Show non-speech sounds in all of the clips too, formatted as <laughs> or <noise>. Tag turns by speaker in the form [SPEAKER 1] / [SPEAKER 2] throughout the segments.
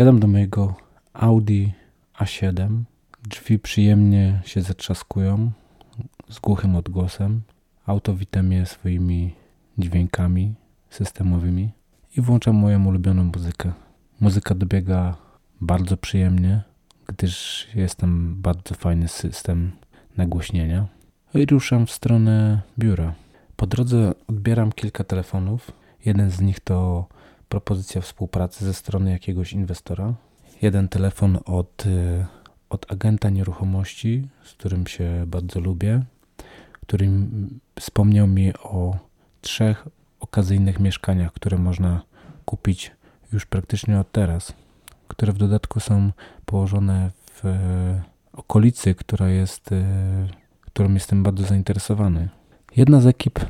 [SPEAKER 1] Wsiadam do mojego Audi A7. Drzwi przyjemnie się zatrzaskują z głuchym odgłosem. Auto wita mnie swoimi dźwiękami systemowymi i włączam moją ulubioną muzykę. Muzyka dobiega bardzo przyjemnie, gdyż jest tam bardzo fajny system nagłośnienia. I ruszam w stronę biura. Po drodze odbieram kilka telefonów. Jeden z nich to propozycja współpracy ze strony jakiegoś inwestora. Jeden telefon od, y, od agenta nieruchomości, z którym się bardzo lubię, który wspomniał mi o trzech okazyjnych mieszkaniach, które można kupić już praktycznie od teraz, które w dodatku są położone w e, okolicy, która jest, e, którą jestem bardzo zainteresowany. Jedna z ekip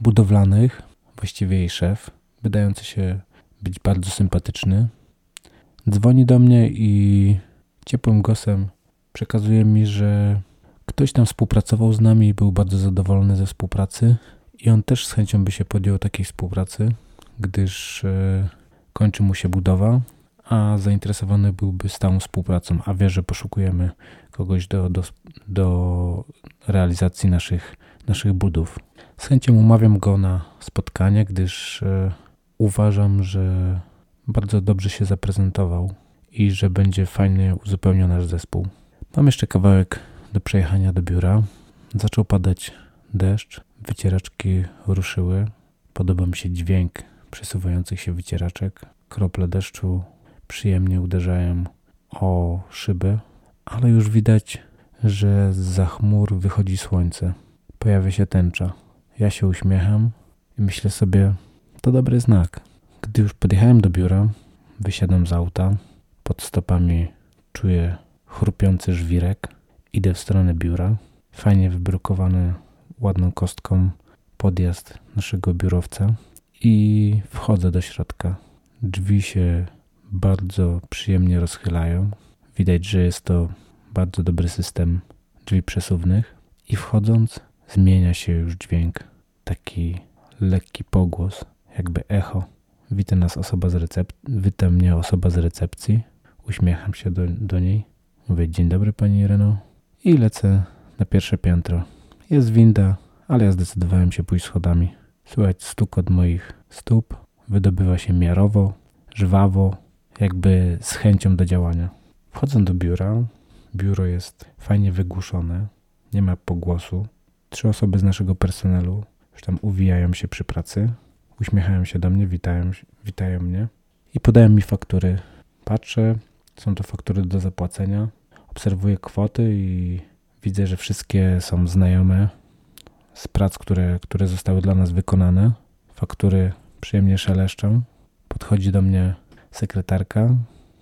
[SPEAKER 1] budowlanych, właściwie jej szef, wydający się być bardzo sympatyczny, dzwoni do mnie i ciepłym głosem przekazuje mi, że ktoś tam współpracował z nami i był bardzo zadowolony ze współpracy i on też z chęcią by się podjął takiej współpracy, gdyż e, kończy mu się budowa, a zainteresowany byłby stałą współpracą, a wie, że poszukujemy kogoś do, do, do realizacji naszych, naszych budów. Z chęcią umawiam go na spotkanie, gdyż e, uważam, że bardzo dobrze się zaprezentował i że będzie fajnie uzupełniał nasz zespół. Mam jeszcze kawałek do przejechania do biura. Zaczął padać deszcz, wycieraczki ruszyły. Podoba mi się dźwięk przesuwających się wycieraczek. Krople deszczu przyjemnie uderzają o szyby, ale już widać, że za chmur wychodzi słońce. Pojawia się tęcza. Ja się uśmiecham i myślę sobie, to dobry znak. Gdy już podjechałem do biura, wysiadam z auta, pod stopami czuję chrupiący żwirek. Idę w stronę biura. Fajnie wybrukowany ładną kostką podjazd naszego biurowca i wchodzę do środka. Drzwi się bardzo przyjemnie rozchylają. Widać, że jest to bardzo dobry system drzwi przesuwnych i wchodząc zmienia się już dźwięk. Taki lekki pogłos, jakby echo. Wita nas osoba z recepcji, wita mnie osoba z recepcji. Uśmiecham się do, do niej. Mówię dzień dobry pani Reno i lecę na pierwsze piętro. Jest winda, ale ja zdecydowałem się pójść schodami. Słychać stuk od moich stóp, wydobywa się miarowo, żwawo, jakby z chęcią do działania. Wchodzę do biura. Biuro jest fajnie wygłuszone, nie ma pogłosu. Trzy osoby z naszego personelu już tam uwijają się przy pracy, uśmiechają się do mnie, witają, witają mnie i podają mi faktury. Patrzę, są to faktury do zapłacenia. Obserwuję kwoty i widzę, że wszystkie są znajome z prac, które, które zostały dla nas wykonane. Faktury przyjemnie szeleszczą. Podchodzi do mnie sekretarka,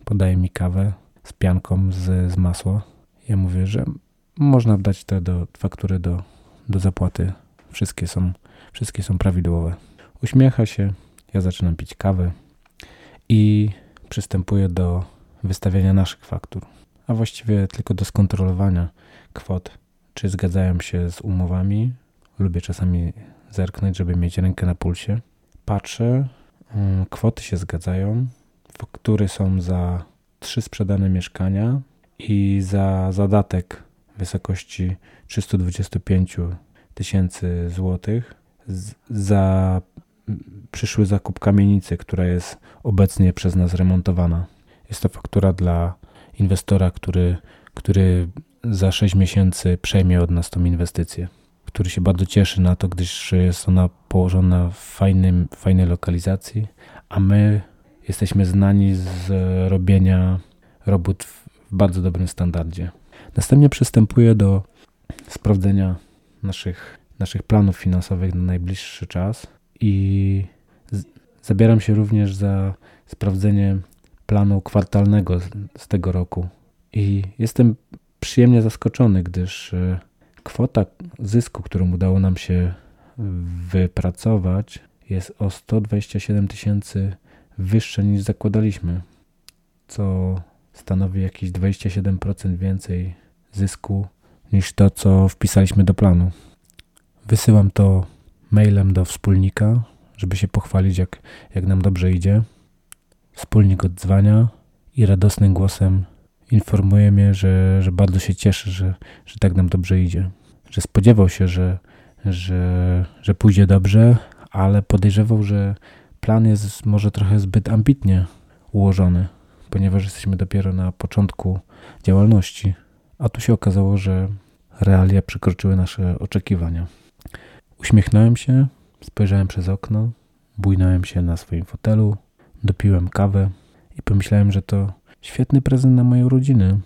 [SPEAKER 1] podaje mi kawę z pianką z, z masła. Ja mówię, że można wdać te do, faktury do, do zapłaty. Wszystkie są, wszystkie są prawidłowe. Uśmiecha się, ja zaczynam pić kawę i przystępuję do wystawiania naszych faktur, a właściwie tylko do skontrolowania kwot, czy zgadzają się z umowami. Lubię czasami zerknąć, żeby mieć rękę na pulsie. Patrzę, mm, kwoty się zgadzają, faktury są za trzy sprzedane mieszkania i za zadatek w wysokości 325 tysięcy złotych za przyszły zakup kamienicy, która jest obecnie przez nas remontowana. Jest to faktura dla inwestora, który, który za 6 miesięcy przejmie od nas tą inwestycję, który się bardzo cieszy na to, gdyż jest ona położona w fajnym, fajnej lokalizacji, a my jesteśmy znani z robienia robót w bardzo dobrym standardzie. Następnie przystępuję do sprawdzenia naszych, naszych planów finansowych na najbliższy czas i zabieram się również za sprawdzenie planu kwartalnego z, z tego roku. I jestem przyjemnie zaskoczony, gdyż e, kwota zysku, którą udało nam się wypracować, jest o 127 tysięcy wyższa niż zakładaliśmy, co stanowi jakieś 27% więcej zysku niż to, co wpisaliśmy do planu. Wysyłam to mailem do wspólnika, żeby się pochwalić, jak, jak nam dobrze idzie. Wspólnik odzwania i radosnym głosem informuje mnie, że, że bardzo się cieszy, że, że tak nam dobrze idzie. Że spodziewał się, że, że, że pójdzie dobrze, ale podejrzewał, że plan jest może trochę zbyt ambitnie ułożony, ponieważ jesteśmy dopiero na początku działalności. A tu się okazało, że realia przekroczyły nasze oczekiwania. Uśmiechnąłem się, spojrzałem przez okno, bujnąłem się na swoim fotelu, dopiłem kawę i pomyślałem, że to świetny prezent na moje urodziny.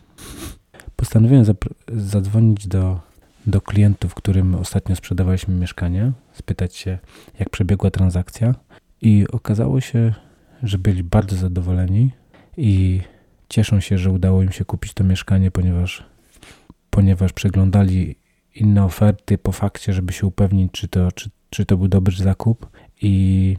[SPEAKER 1] Postanowiłem zadzwonić do, do klientów, którym ostatnio sprzedawaliśmy mieszkanie, spytać się, jak przebiegła transakcja. I okazało się, że byli bardzo zadowoleni i cieszą się, że udało im się kupić to mieszkanie, ponieważ, ponieważ przeglądali inne oferty po fakcie, żeby się upewnić, czy to, czy, czy to był dobry zakup i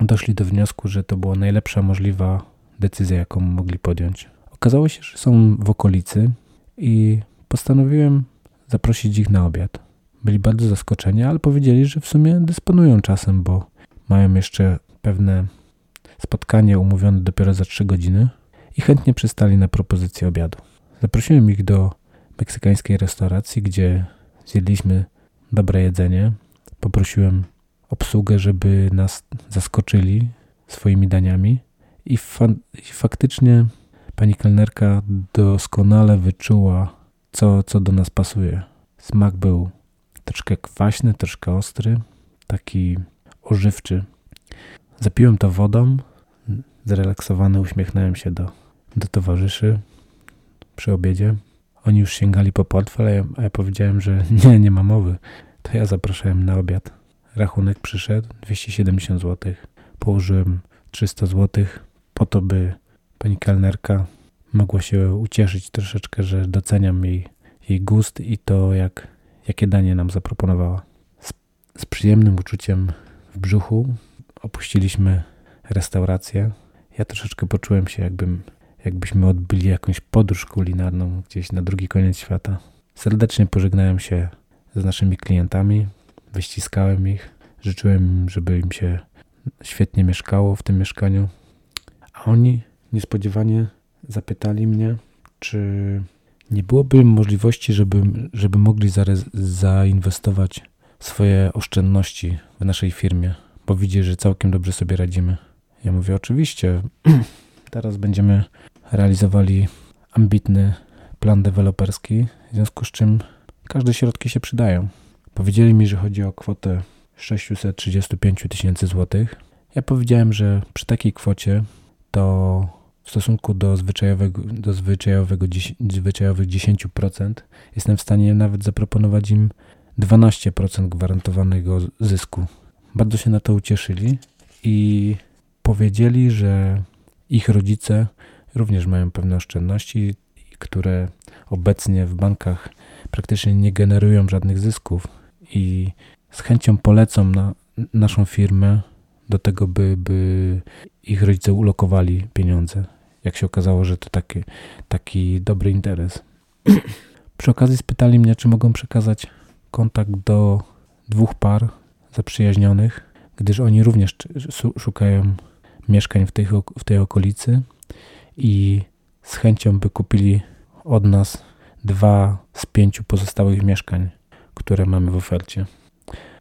[SPEAKER 1] doszli do wniosku, że to była najlepsza możliwa decyzja, jaką mogli podjąć. Okazało się, że są w okolicy i postanowiłem zaprosić ich na obiad. Byli bardzo zaskoczeni, ale powiedzieli, że w sumie dysponują czasem, bo mają jeszcze pewne spotkanie umówione dopiero za 3 godziny i chętnie przystali na propozycję obiadu. Zaprosiłem ich do meksykańskiej restauracji, gdzie zjedliśmy dobre jedzenie. Poprosiłem obsługę, żeby nas zaskoczyli swoimi daniami i, fa i faktycznie pani kelnerka doskonale wyczuła, co, co do nas pasuje. Smak był troszkę kwaśny, troszkę ostry, taki ożywczy. Zapiłem to wodą, zrelaksowany uśmiechnąłem się do, do towarzyszy przy obiedzie. Oni już sięgali po portfel, a ja, powiedziałem, że <laughs> nie, nie ma mowy. To ja zapraszałem na obiad. Rachunek przyszedł 270 zł. Położyłem 300 zł po to, by pani kelnerka mogła się ucieszyć troszeczkę, że doceniam jej, jej gust i to, jak, jakie danie nam zaproponowała. Z, z przyjemnym uczuciem w brzuchu opuściliśmy restaurację. Ja troszeczkę poczułem się, jakbym, jakbyśmy odbyli jakąś podróż kulinarną gdzieś na drugi koniec świata. Serdecznie pożegnałem się z naszymi klientami, wyściskałem ich, życzyłem im, żeby im się świetnie mieszkało w tym mieszkaniu. A oni niespodziewanie zapytali mnie, czy nie byłoby możliwości, żeby, żeby mogli zainwestować swoje oszczędności w naszej firmie, bo widzi, że całkiem dobrze sobie radzimy. Ja mówię, oczywiście, <clears throat> teraz będziemy realizowali ambitny plan deweloperski, w związku z czym każde środki się przydają. Powiedzieli mi, że chodzi o kwotę 635 tysięcy złotych. Ja powiedziałem, że przy takiej kwocie to w stosunku do zwyczajowego, do zwyczajowego, zwyczajowych 10% jestem w stanie nawet zaproponować im 12% gwarantowanego zysku. Bardzo się na to ucieszyli i powiedzieli, że ich rodzice również mają pewne oszczędności, które obecnie w bankach praktycznie nie generują żadnych zysków i z chęcią polecą na naszą firmę do tego, by, by ich rodzice ulokowali pieniądze. Jak się okazało, że to taki, taki dobry interes. <clears throat> Przy okazji spytali mnie, czy mogą przekazać kontakt do dwóch par zaprzyjaźnionych, gdyż oni również szukają mieszkań w tej, w tej okolicy i z chęcią by kupili od nas dwa z pięciu pozostałych mieszkań, które mamy w ofercie.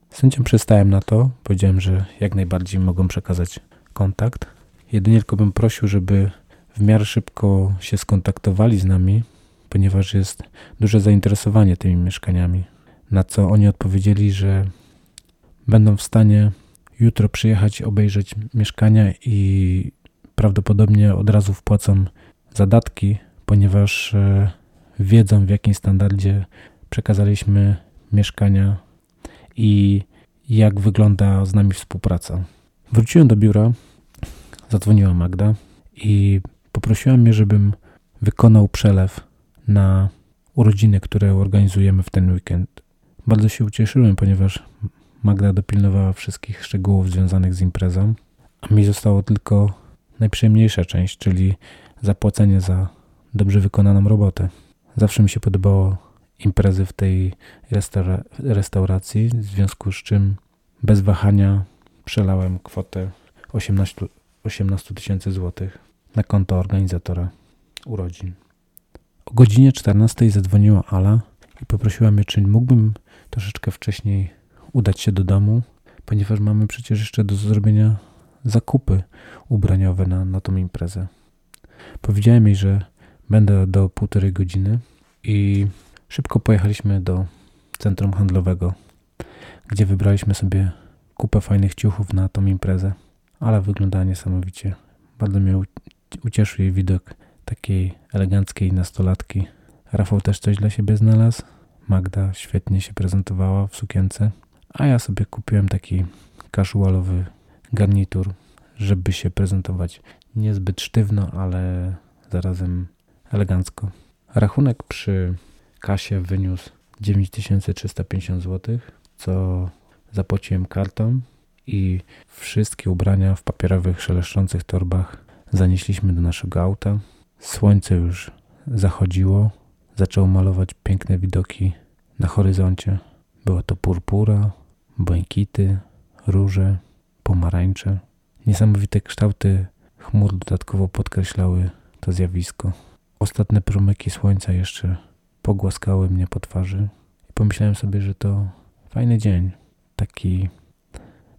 [SPEAKER 1] Z chęcią przystałem na to, powiedziałem, że jak najbardziej mogą przekazać kontakt. Jedynie tylko bym prosił, żeby w miarę szybko się skontaktowali z nami, ponieważ jest duże zainteresowanie tymi mieszkaniami. Na co oni odpowiedzieli, że będą w stanie jutro przyjechać, obejrzeć mieszkania i prawdopodobnie od razu wpłacą zadatki, ponieważ e, wiedzą w jakim standardzie przekazaliśmy mieszkania i jak wygląda z nami współpraca. Wróciłem do biura, zadzwoniła Magda i poprosiła mnie, żebym wykonał przelew na urodziny, które organizujemy w ten weekend. Bardzo się ucieszyłem, ponieważ Magda dopilnowała wszystkich szczegółów związanych z imprezą, a mi zostało tylko najprzyjemniejsza część, czyli zapłacenie za dobrze wykonaną robotę. Zawsze mi się podobało imprezy w tej restaura restauracji, w związku z czym bez wahania przelałem kwotę 18 tysięcy złotych na konto organizatora urodzin. O godzinie 14 zadzwoniła Ala i poprosiła mnie, czy mógłbym troszeczkę wcześniej udać się do domu, ponieważ mamy przecież jeszcze do zrobienia zakupy ubraniowe na, na tą imprezę. Powiedziałem jej, że będę do półtorej godziny i szybko pojechaliśmy do centrum handlowego, gdzie wybraliśmy sobie kupę fajnych ciuchów na tą imprezę, ale wyglądała niesamowicie. Bardzo mnie ucieszył jej widok takiej eleganckiej nastolatki. Rafał też coś dla siebie znalazł. Magda świetnie się prezentowała w sukience, a ja sobie kupiłem taki casualowy garnitur, żeby się prezentować niezbyt sztywno, ale zarazem elegancko. Rachunek przy kasie wyniósł 9350 zł, co zapłaciłem kartą i wszystkie ubrania w papierowych, szeleszczących torbach zanieśliśmy do naszego auta. Słońce już zachodziło, zaczęło malować piękne widoki na horyzoncie. Była to purpura, błękity, róże, pomarańcze. Niesamowite kształty chmur dodatkowo podkreślały to zjawisko. Ostatnie promyki słońca jeszcze pogłaskały mnie po twarzy i pomyślałem sobie, że to fajny dzień. Taki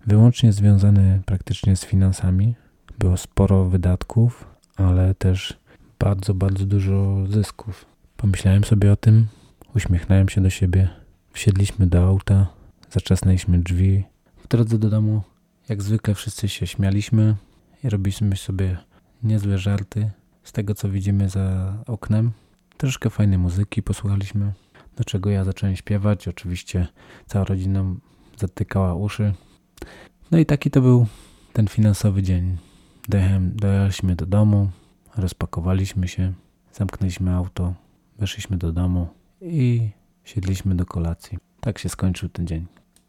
[SPEAKER 1] wyłącznie związany praktycznie z finansami. Było sporo wydatków, ale też bardzo, bardzo dużo zysków. Pomyślałem sobie o tym, uśmiechnąłem się do siebie, wsiedliśmy do auta, zaczasnęliśmy drzwi. W drodze do domu, jak zwykle, wszyscy się śmialiśmy i robiliśmy sobie niezłe żarty z tego, co widzimy za oknem. Troszkę fajnej muzyki posłuchaliśmy, do czego ja zacząłem śpiewać. Oczywiście cała rodzina zatykała uszy. No i taki to był ten finansowy dzień. Dojechaliśmy do domu, rozpakowaliśmy się, zamknęliśmy auto, weszliśmy do domu i siedliśmy do kolacji. Tak się skończył ten dzień.